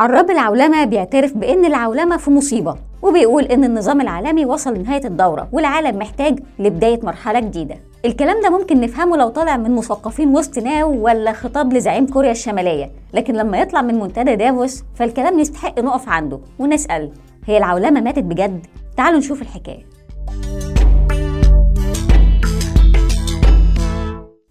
عراب العولمة بيعترف بأن العولمة في مصيبة وبيقول إن النظام العالمي وصل لنهاية الدورة والعالم محتاج لبداية مرحلة جديدة الكلام ده ممكن نفهمه لو طالع من مثقفين وسط ناو ولا خطاب لزعيم كوريا الشمالية لكن لما يطلع من منتدى دافوس فالكلام يستحق نقف عنده ونسأل هي العولمة ماتت بجد؟ تعالوا نشوف الحكاية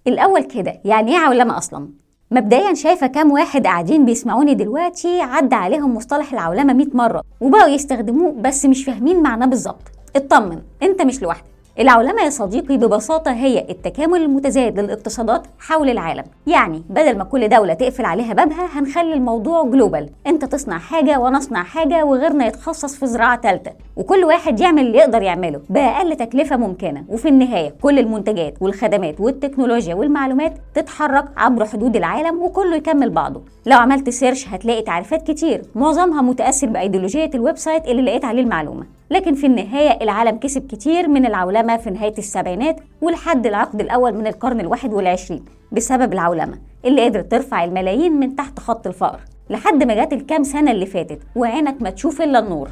الأول كده يعني إيه عولمة أصلا؟ مبدئيا شايفة كام واحد قاعدين بيسمعوني دلوقتي عدى عليهم مصطلح العولمة 100 مرة وبقوا يستخدموه بس مش فاهمين معناه بالظبط. اطمن انت مش لوحدك. العولمة يا صديقي ببساطة هي التكامل المتزايد للاقتصادات حول العالم. يعني بدل ما كل دولة تقفل عليها بابها هنخلي الموضوع global. انت تصنع حاجة وأنا اصنع حاجة وغيرنا يتخصص في حاجة ثالثة وكل واحد يعمل اللي يقدر يعمله بأقل تكلفة ممكنة. وفي النهاية كل المنتجات والخدمات والتكنولوجيا والمعلومات تتحرك عبر حدود العالم وكله يكمل بعضه. لو عملت search هتلاقي تعريفات كتير. معظمها متأثر بأيديولوجية ال website اللي لقيت عليه المعلومة. لكن في النهاية العالم كسب كتير من العولمة في نهاية السبعينات ولحد العقد الأول من القرن الواحد والعشرين بسبب العولمة اللي قدرت ترفع الملايين من تحت خط الفقر لحد ما جات الكام سنة اللي فاتت وعينك ما تشوف إلا النور.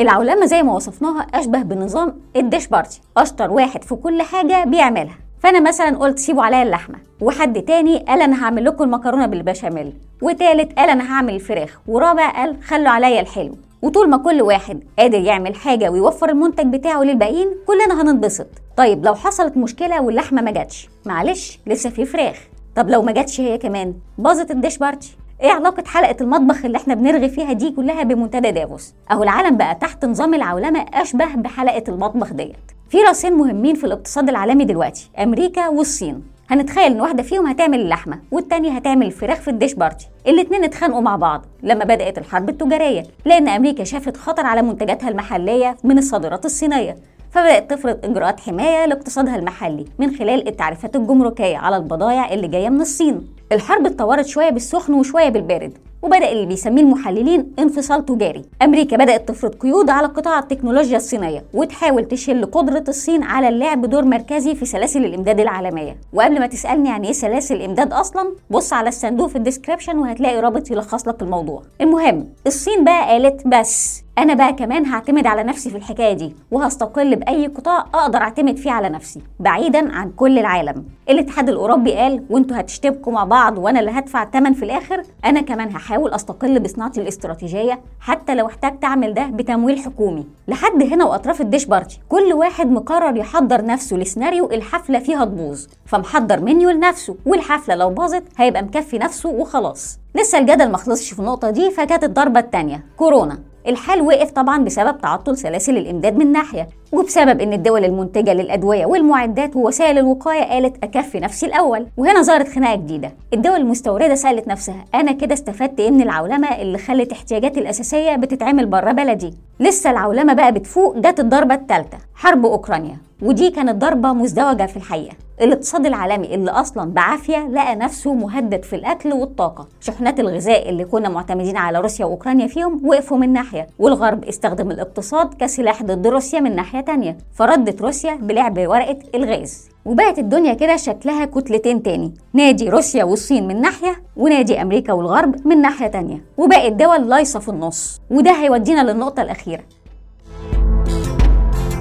العولمة زي ما وصفناها أشبه بنظام الديش بارتي أشطر واحد في كل حاجة بيعملها. فأنا مثلا قلت سيبوا عليا اللحمة وحد تاني قال أنا هعمل لكم المكرونة بالبشاميل وتالت قال أنا هعمل الفراخ ورابع قال خلوا عليا الحلو. وطول ما كل واحد قادر يعمل حاجة ويوفر المنتج بتاعه للباقيين كلنا هننبسط طيب لو حصلت مشكلة واللحمة ما جاتش معلش لسه في فراخ طب لو ما جاتش هي كمان باظت ال dish party إيه علاقة حلقة المطبخ اللي إحنا بنرغي فيها دي كلها بمنتدى دافوس؟ أهو العالم بقى تحت نظام العولمة أشبه بحلقة المطبخ ديت. في راسين مهمين في الاقتصاد العالمي دلوقتي، أمريكا والصين. هنتخيل إن واحدة فيهم هتعمل اللحمة والتانية هتعمل الفراخ في ال dish party. الاتنين اتخانقوا مع بعض لما بدأت الحرب التجارية لأن أمريكا شافت خطر على منتجاتها المحلية من الصادرات الصينية. فبدأت تفرض إجراءات حماية لاقتصادها المحلي من خلال التعريفات الجمركية على البضائع اللي جاية من الصين. الحرب اتطورت شوية بالسخن وشوية بالبارد. وبدأ اللي بيسميه المحللين انفصال تجاري. أمريكا بدأت تفرض قيود على قطاع التكنولوجيا الصينية وتحاول تشل قدرة الصين على اللعب دور مركزي في سلاسل الإمداد العالمية. وقبل ما تسألني يعني إيه سلاسل الإمداد أصلا بص على الصندوق في ال description وهتلاقي رابط يلخص لك الموضوع. المهم الصين بقى قالت بس. أنا بقى كمان هعتمد على نفسي في الحكاية دي وهستقل بأي قطاع أقدر أعتمد فيه على نفسي بعيدا عن كل العالم. الاتحاد الأوروبي قال وأنتوا هتشتبكوا مع بعض وأنا اللي هدفع الثمن في الآخر. أنا كمان هحاول أستقل بصناعتي الاستراتيجية حتى لو احتجت أعمل ده بتمويل حكومي. لحد هنا وأطراف ال dish party كل واحد مقرر يحضر نفسه لسيناريو الحفلة فيها تبوظ. فمحضر منيو لنفسه والحفلة لو باظت هيبقى مكفي نفسه وخلاص. لسه الجدل ما خلصش في النقطة دي فكانت الضربة الثانية كورونا. الحال وقف طبعا بسبب تعطل سلاسل الإمداد من ناحية وبسبب إن الدول المنتجة للأدوية والمعدات ووسائل الوقاية قالت اكفي نفسي الأول وهنا ظهرت خناقة جديدة. الدول المستوردة سألت نفسها أنا كده استفدت إيه من العولمة اللي خلت احتياجاتي الأساسية بتتعمل بره بلدي؟ لسه العولمة بقى بتفوق جت الضربة الثالثه حرب أوكرانيا. ودي كانت ضربة مزدوجة في الحقيقة. الاقتصاد العالمي اللي أصلا بعافية لقى نفسه مهدد في الأكل والطاقة. شحنات الغذاء اللي كنا معتمدين على روسيا وأوكرانيا فيهم وقفوا من ناحية والغرب استخدم الاقتصاد كسلاح ضد روسيا من ناحية تانية فردت روسيا بلعب ورقة الغاز. وبقت الدنيا كده شكلها كتلتين تاني. نادي روسيا والصين من ناحية ونادي أمريكا والغرب من ناحية تانية. وباقي الدول لايصة في النص. وده هيودينا للنقطة الأخيرة.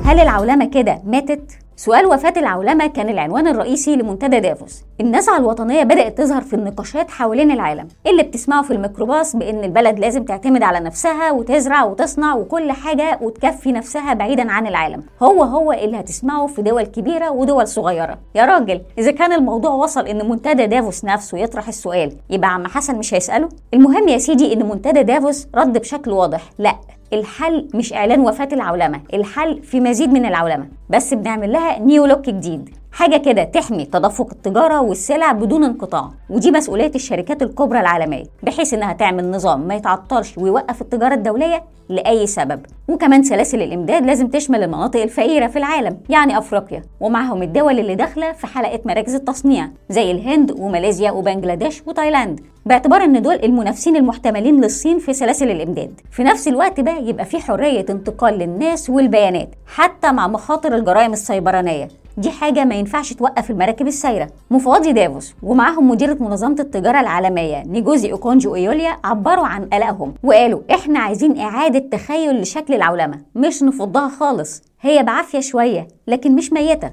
هل العولمة كده ماتت؟ سؤال وفاة العولمة كان العنوان الرئيسي لمنتدى دافوس. النزعة الوطنية بدأت تظهر في النقاشات حوالين العالم. اللي بتسمعه في الميكروباص بأن البلد لازم تعتمد على نفسها وتزرع وتصنع وكل حاجة وتكفي نفسها بعيدا عن العالم؟ هو هو اللي هتسمعه في دول كبيرة ودول صغيرة. يا راجل إذا كان الموضوع وصل إن منتدى دافوس نفسه يطرح السؤال يبقى عم حسن مش هيسأله؟ المهم يا سيدي إن منتدى دافوس رد بشكل واضح لأ. الحل مش إعلان وفاة العولمة الحل في مزيد من العولمة بس بنعمل لها new look جديد. حاجة كده تحمي تدفق التجارة والسلع بدون انقطاع ودي مسؤولية الشركات الكبرى العالمية بحيث إنها تعمل نظام ما يتعطلش ويوقف التجارة الدولية لأي سبب. وكمان سلاسل الإمداد لازم تشمل المناطق الفقيرة في العالم يعني أفريقيا ومعهم الدول اللي داخلة في حلقة مراكز التصنيع زي الهند وماليزيا وبنجلاديش وتايلاند. باعتبار إن دول المنافسين المحتملين للصين في سلاسل الإمداد. في نفس الوقت ده يبقى في حرية انتقال للناس والبيانات حتى مع مخاطر الجرائم السيبرانية. دي حاجة ما ينفعش توقف المراكب السايرة. مفوضي دافوس ومعاهم مديرة منظمة التجارة العالمية نيجوزي أوكونجي وإيوليا عبروا عن قلقهم وقالوا إحنا عايزين إعادة تخيل لشكل العولمة مش نفضها خالص هي بعافية شوية لكن مش ميتة.